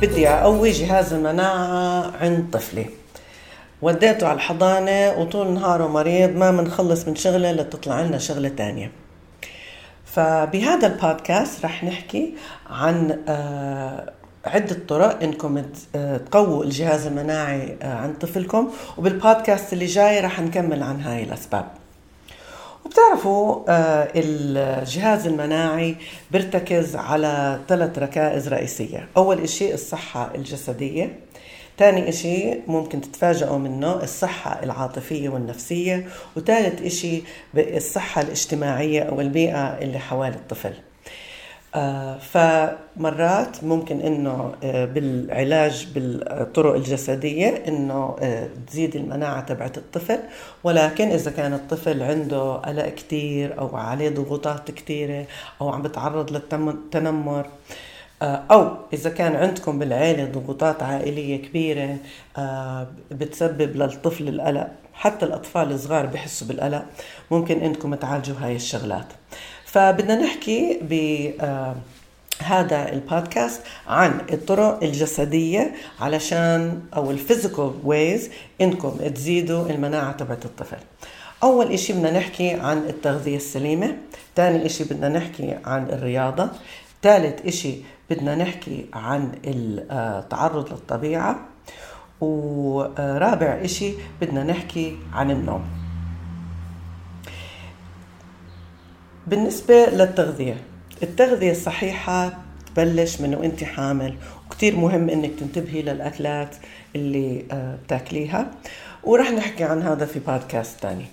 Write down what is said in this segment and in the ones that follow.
بدي أقوي جهاز المناعة عند طفلي. وديته على الحضانة وطول نهاره مريض ما منخلص من شغلة لتطلع لنا شغلة تانية. فبهذا البودكاست رح نحكي عن آه، عدة طرق إنكم آه، تقووا الجهاز المناعي آه، عند طفلكم. وبالبودكاست اللي جاي رح نكمل عن هاي الأسباب. وبتعرفوا الجهاز المناعي بيرتكز على ثلاث ركائز رئيسية. أول إشي الصحة الجسدية. ثاني إشي ممكن تتفاجئوا منه الصحة العاطفية والنفسية. وثالث إشي الصحة الاجتماعية أو البيئة اللي حوالي الطفل. آه فمرات ممكن إنه آه بالعلاج بالطرق الجسدية إنه آه تزيد المناعة تبعت الطفل ولكن إذا كان الطفل عنده قلق كثير أو عليه ضغوطات كثيره أو عم بتعرض للتنمر آه، أو إذا كان عندكم بالعيلة ضغوطات عائلية كبيرة آه، بتسبب للطفل القلق حتى الأطفال الصغار بحسوا بالقلق ممكن إنكم تعالجوا هاي الشغلات. فبدنا نحكي ب آه، هذا البودكاست عن الطرق الجسدية علشان أو ال physical ways إنكم تزيدوا المناعة تبعت الطفل. أول إشي بدنا نحكي عن التغذية السليمة. ثاني إشي بدنا نحكي عن الرياضة. ثالث إشي بدنا نحكي عن التعرض للطبيعة. ورابع إشي بدنا نحكي عن النوم. بالنسبة للتغذية التغذية الصحيحة تبلش من وأنت حامل وكتير مهم إنك تنتبهي للأكلات اللي آه، بتاكليها ورح نحكي عن هذا في بودكاست تاني.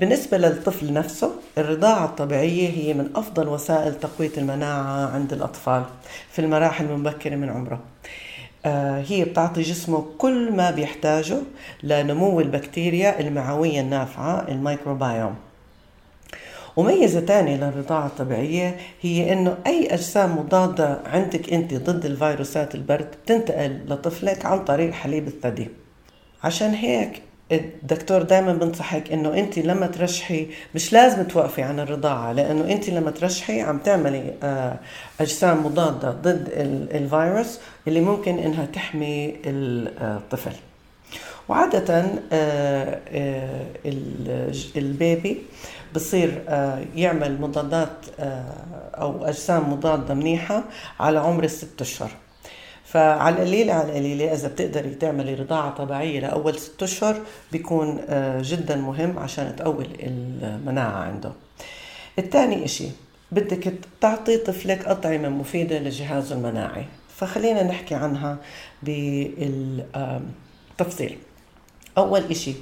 بالنسبة للطفل نفسه الرضاعة الطبيعية هي من أفضل وسائل تقوية المناعة عند الأطفال في المراحل المبكرة من عمره. آه، هي بتعطي جسمه كل ما بيحتاجه لنمو البكتيريا المعوية النافعة الميكروبايوم وميزة تانية للرضاعة الطبيعية هي إنه أي أجسام مضادة عندك أنت ضد الفيروسات البرد بتنتقل لطفلك عن طريق حليب الثدي. عشان هيك الدكتور دائما بنصحك إنه أنت لما ترشحي مش لازم توقفي عن الرضاعة لأنه أنت لما ترشحي عم تعملي آه، أجسام مضادة ضد الفيروس اللي ممكن إنها تحمي الطفل. وعادة آه، آه، البيبي بصير يعمل مضادات أو أجسام مضادة منيحة على عمر الست أشهر. فعلى القليلة على القليلة إذا بتقدري تعملي رضاعة طبيعية لأول ست أشهر بيكون آه، جدا مهم عشان تقوي المناعة عنده. الثاني إشي بدك تعطي طفلك أطعمة مفيدة للجهاز المناعي. فخلينا نحكي عنها بالتفصيل أول إشي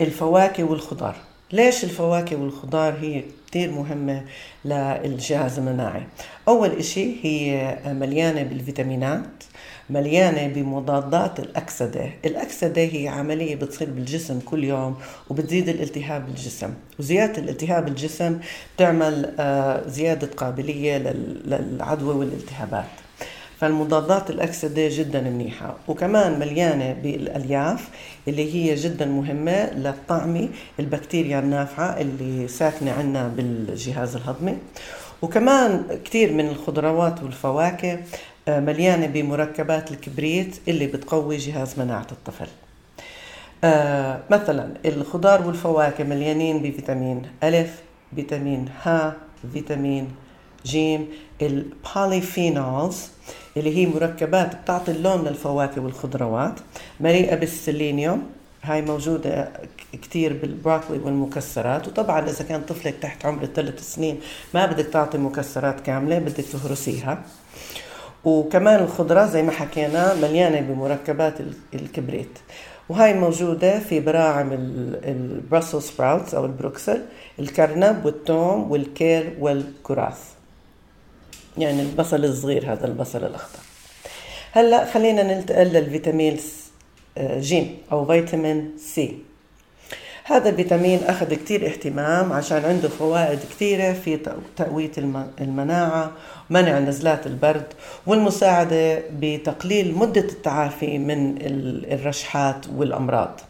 الفواكه والخضار. ليش الفواكه والخضار هي كتير مهمة للجهاز المناعي أول إشي هي مليانة بالفيتامينات مليانة بمضادات الأكسدة. الأكسدة هي عملية بتصير بالجسم كل يوم وبتزيد الالتهاب بالجسم. وزيادة الالتهاب بالجسم بتعمل آه، زيادة قابلية للعدوى والالتهابات. فالمضادات الأكسدة جدا منيحة وكمان مليانة بالألياف اللي هي جدا مهمة لطعم البكتيريا النافعة اللي ساكنة عندنا بالجهاز الهضمي. وكمان كثير من الخضروات والفواكه آه، مليانة بمركبات الكبريت اللي بتقوي جهاز مناعة الطفل. آه مثلا الخضار والفواكه مليانين بفيتامين ألف فيتامين ه فيتامين جيم ال polyphenols اللي هي مركبات بتعطي اللون للفواكه والخضروات. مليئة بالسيلينيوم هاي موجودة كتير بالبروكلي والمكسرات. وطبعا إذا كان طفلك تحت عمر الثلاث سنين ما بدك تعطي مكسرات كاملة بدك تهرسيها. وكمان الخضرة زي ما حكينا مليانة بمركبات الكبريت. وهاي موجودة في براعم ال Brussels sprouts أو البروكسل الكرنب والثوم والكيل والكراث. يعني البصل الصغير هذا البصل الأخضر. هلأ خلينا ننتقل للفيتامين آه، جيم أو فيتامين C. هذا الفيتامين أخذ كتير اهتمام عشان عنده فوائد كثيرة في تقوية المناعة منع نزلات البرد والمساعدة بتقليل مدة التعافي من الرشحات والأمراض.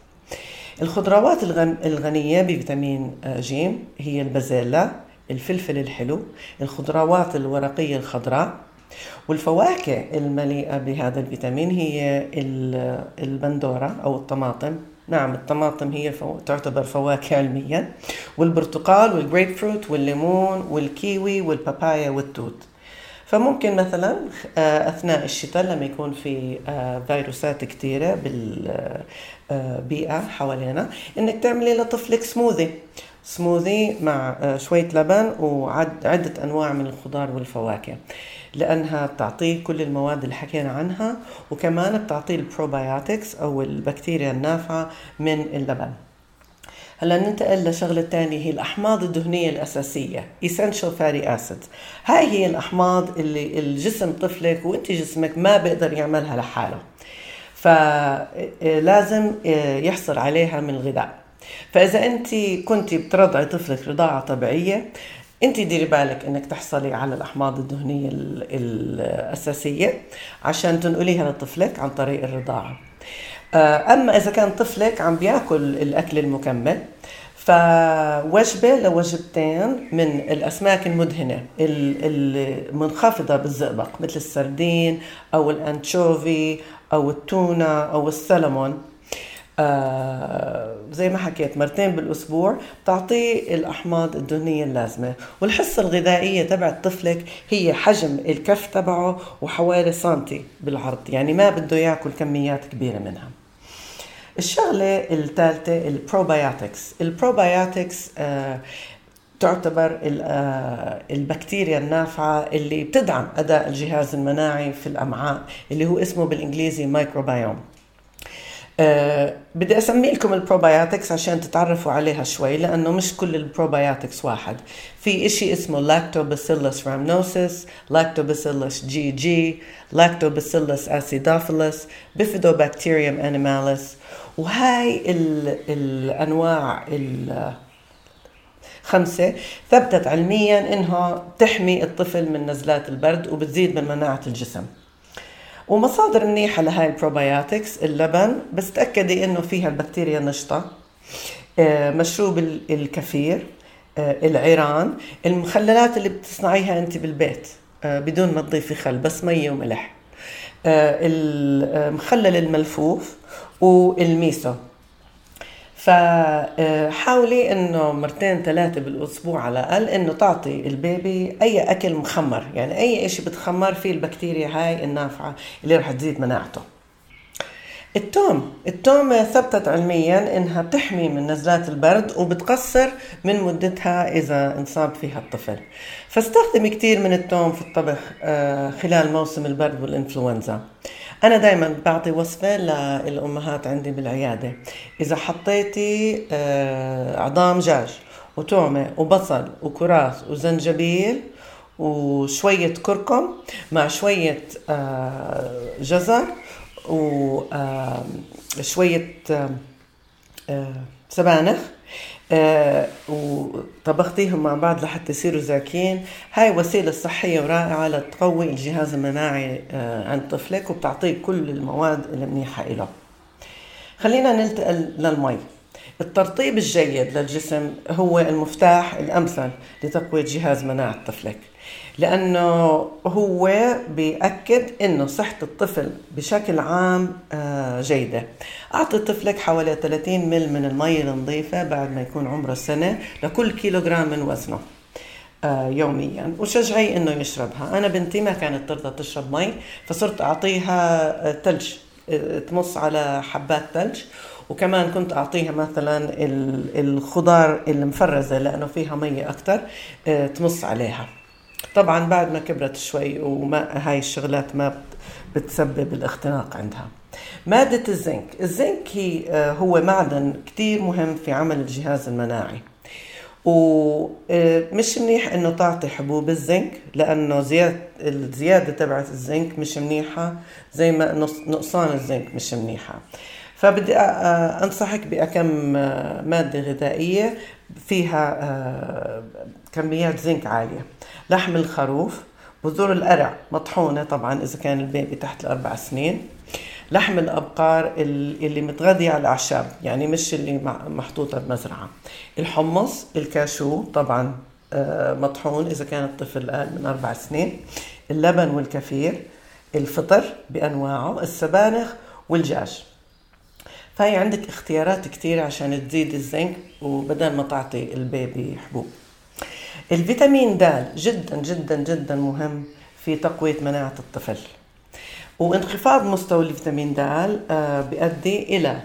الخضروات الغنية بفيتامين ج هي البازيلا الفلفل الحلو الخضروات الورقية الخضراء والفواكه المليئة بهذا الفيتامين هي البندورة أو الطماطم. نعم الطماطم هي فو... تعتبر فواكه علميا والبرتقال والجريب فروت والليمون والكيوي والبابايا والتوت. فممكن مثلا آه، أثناء الشتاء لما يكون في آه، فيروسات كثيرة بالبيئه آه، حوالينا إنك تعملي لطفلك سموذي سموذي مع شوية لبن وعده أنواع من الخضار والفواكه لأنها بتعطيه كل المواد اللي حكينا عنها وكمان بتعطيه البروبايوتكس أو البكتيريا النافعة من اللبن. هلأ ننتقل لشغلة تانية هي الأحماض الدهنية الأساسية essential fatty acids. هاي هي الأحماض اللي الجسم طفلك وأنت جسمك ما بيقدر يعملها لحاله. فلازم يحصل عليها من الغذاء. فإذا أنت كنت بترضعي طفلك رضاعة طبيعية أنت ديري بالك إنك تحصلي على الأحماض الدهنية الأساسية عشان تنقليها لطفلك عن طريق الرضاعة. آه، أما إذا كان طفلك عم بيأكل الأكل المكمل فوجبة لوجبتين من الأسماك المدهنة المنخفضة بالزئبق مثل السردين أو الأنشوفي أو التونة أو السلمون. آه زي ما حكيت مرتين بالأسبوع بتعطيه الأحماض الدهنية اللازمة. والحصة الغذائية تبع طفلك هي حجم الكف تبعه وحوالي سنتي بالعرض يعني ما بده ياكل كميات كبيرة منها. الشغلة الثالثة ال probiotics ال probiotics آه تعتبر آه، البكتيريا النافعة اللي بتدعم أداء الجهاز المناعي في الأمعاء اللي هو اسمه بالإنجليزي مايكروبيوم أه بدي أسمي لكم ال probiotics عشان تتعرفوا عليها شوي لأنه مش كل ال probiotics واحد. في إشي اسمه Lactobacillus rhamnosus Lactobacillus GG Lactobacillus acidophilus Bifidobacterium animalis وهاي ال الأنواع الخمسه ثبتت علميا إنها تحمي الطفل من نزلات البرد وبتزيد من مناعة الجسم. ومصادر منيحة لهاي ال probiotics اللبن. بس تأكدي إنه فيها البكتيريا النشطة آه، مشروب الكفير آه، العيران. المخللات اللي بتصنعيها أنت بالبيت آه، بدون ما تضيفي خل بس مية وملح. المخلل الملفوف والميسو. فحاولي إنه مرتين ثلاثة بالأسبوع على الأقل إنه تعطي ال baby أي أكل مخمر. يعني أي شيء بتخمر فيه البكتيريا هاي النافعة اللي رح تزيد مناعته. التوم. التوم ثبتت علميا إنها بتحمي من نزلات البرد وبتقصر من مدتها إذا انصاب فيها الطفل. فاستخدمي كثير من التوم في الطبخ آه، خلال موسم البرد والإنفلونزا. أنا دائما بعطي وصفة للأمهات عندي بالعيادة. إذا حطيتي آه، عظام دجاج وتومة وبصل وكراث وزنجبيل وشوية كركم مع شوية آه، جزر وشويه آه، سبانخ آه وطبختيهم مع بعض لحتى يصيروا زاكين هاي وسيلة صحية ورائعة لتقوي الجهاز المناعي آه عند طفلك وبتعطيه كل المواد المنيحة له خلينا ننتقل للمي. الترطيب الجيد للجسم هو المفتاح الأمثل لتقوية جهاز مناعة طفلك. لأنه هو بيأكد أنه صحة الطفل بشكل عام آه، جيدة. أعطي طفلك حوالي 30 مل من المي النظيفة بعد ما يكون عمره سنة لكل كيلوغرام من وزنه آه، يوميا. وشجعي إنه يشربها. أنا بنتي ما كانت ترضى تشرب مي فصرت أعطيها ثلج آه، تمص على حبات ثلج. وكمان كنت أعطيها مثلا الخضار المفرزة لأنه فيها ميه أكثر تمص عليها. طبعا بعد ما كبرت شوي وما هاي الشغلات ما بتسبب الاختناق عندها. مادة الزنك. الزنك آه، هو معدن كتير مهم في عمل الجهاز المناعي. ومش آه، منيح إنه تعطي حبوب الزنك لأنه زيادة الزيادة تبعت الزنك مش منيحة زي ما نقصان الزنك مش منيحة. فبدي أنصحك بكم مادة غذائية. فيها كميات زنك عالية. لحم الخروف بذور القرع مطحونة طبعا إذا كان البيبي تحت الأربع سنين. لحم الأبقار اللي متغذية على الأعشاب يعني مش اللي محطوطة بمزرعة. الحمص الكاشو طبعا مطحون إذا كان الطفل أقل من أربع سنين. اللبن والكفير الفطر بأنواعه السبانخ والدجاج فهي عندك اختيارات كتير عشان تزيد الزنك وبدل ما تعطي البيبي حبوب. الفيتامين د جدا جدا جدا مهم في تقوية مناعة الطفل. وانخفاض مستوى الفيتامين د آه، بيؤدي إلى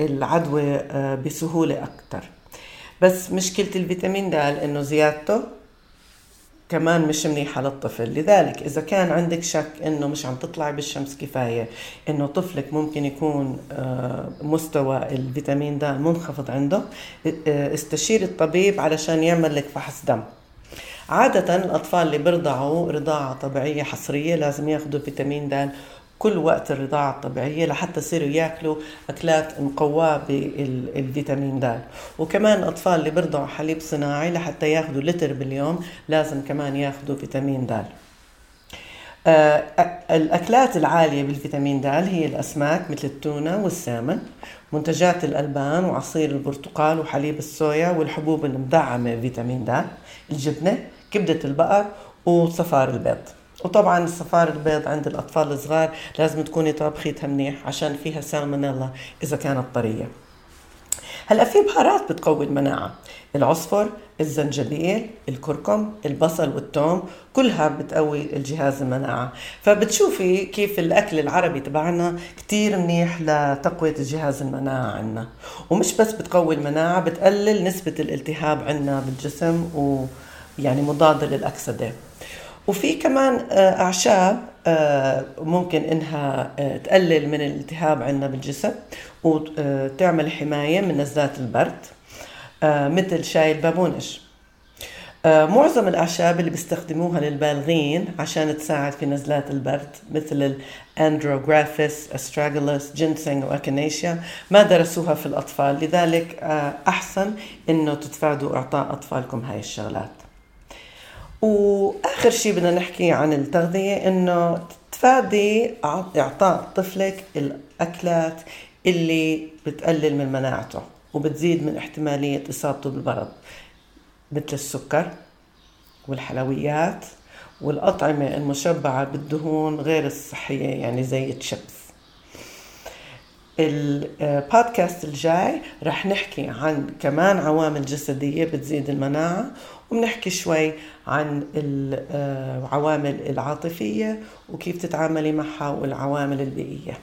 العدوى آه، بسهولة أكثر بس مشكلة الفيتامين د إنه زيادته كمان مش منيحة للطفل. لذلك إذا كان عندك شك إنه مش عم تطلعي بالشمس كفاية إنه طفلك ممكن يكون آه، مستوى الفيتامين د منخفض عنده استشير الطبيب علشان يعمل لك فحص دم. عادة الأطفال اللي بيرضعوا رضاعة طبيعية حصرية لازم ياخدوا فيتامين د كل وقت الرضاعة الطبيعية لحتى يصيروا ياكلوا أكلات مقواة بالفيتامين د. وكمان الأطفال اللي بيرضعوا حليب صناعي لحتى ياخدوا لتر باليوم لازم كمان ياخدوا فيتامين د. آه، الأكلات العالية بالفيتامين د هي الأسماك مثل التونة والسامن منتجات الألبان وعصير البرتقال وحليب الصويا والحبوب المدعمة فيتامين د الجبنة كبدة البقر وصفار البيض. وطبعا الصفار البيض عند الأطفال الصغار لازم تكوني طابخيتها منيح عشان فيها سالمونيلا إذا كانت طرية. هلأ في بهارات بتقوي المناعة. العصفر الزنجبيل الكركم البصل والثوم كلها بتقوي الجهاز المناعة. فبتشوفي كيف الأكل العربي تبعنا كتير منيح لتقوية الجهاز المناعة عنا. ومش بس بتقوي المناعة بتقلل نسبة الالتهاب عنا بالجسم ويعني مضادة للأكسدة. وفي كمان آه، أعشاب آه، ممكن إنها آه، تقلل من الالتهاب عندنا بالجسم وتعمل حماية من نزلات البرد مثل شاي البابونج. معظم الأعشاب اللي بيستخدموها للبالغين عشان تساعد في نزلات البرد مثل ال andrographis astragalus ginseng و echinacea ما درسوها في الأطفال. لذلك أحسن إنه تتفادوا إعطاء أطفالكم هاي الشغلات. وآخر شيء بدنا نحكي عن التغذية إنه تفادي إعطاء طفلك الأكلات اللي بتقلل من مناعته وبتزيد من احتمالية إصابته بالمرض مثل السكر والحلويات والأطعمة المشبعة بالدهون غير الصحية يعني زي الشيبس. البودكاست الجاي رح نحكي عن كمان عوامل جسدية بتزيد المناعة وبنحكي شوي عن العوامل العاطفية وكيف تتعاملي معها والعوامل البيئية.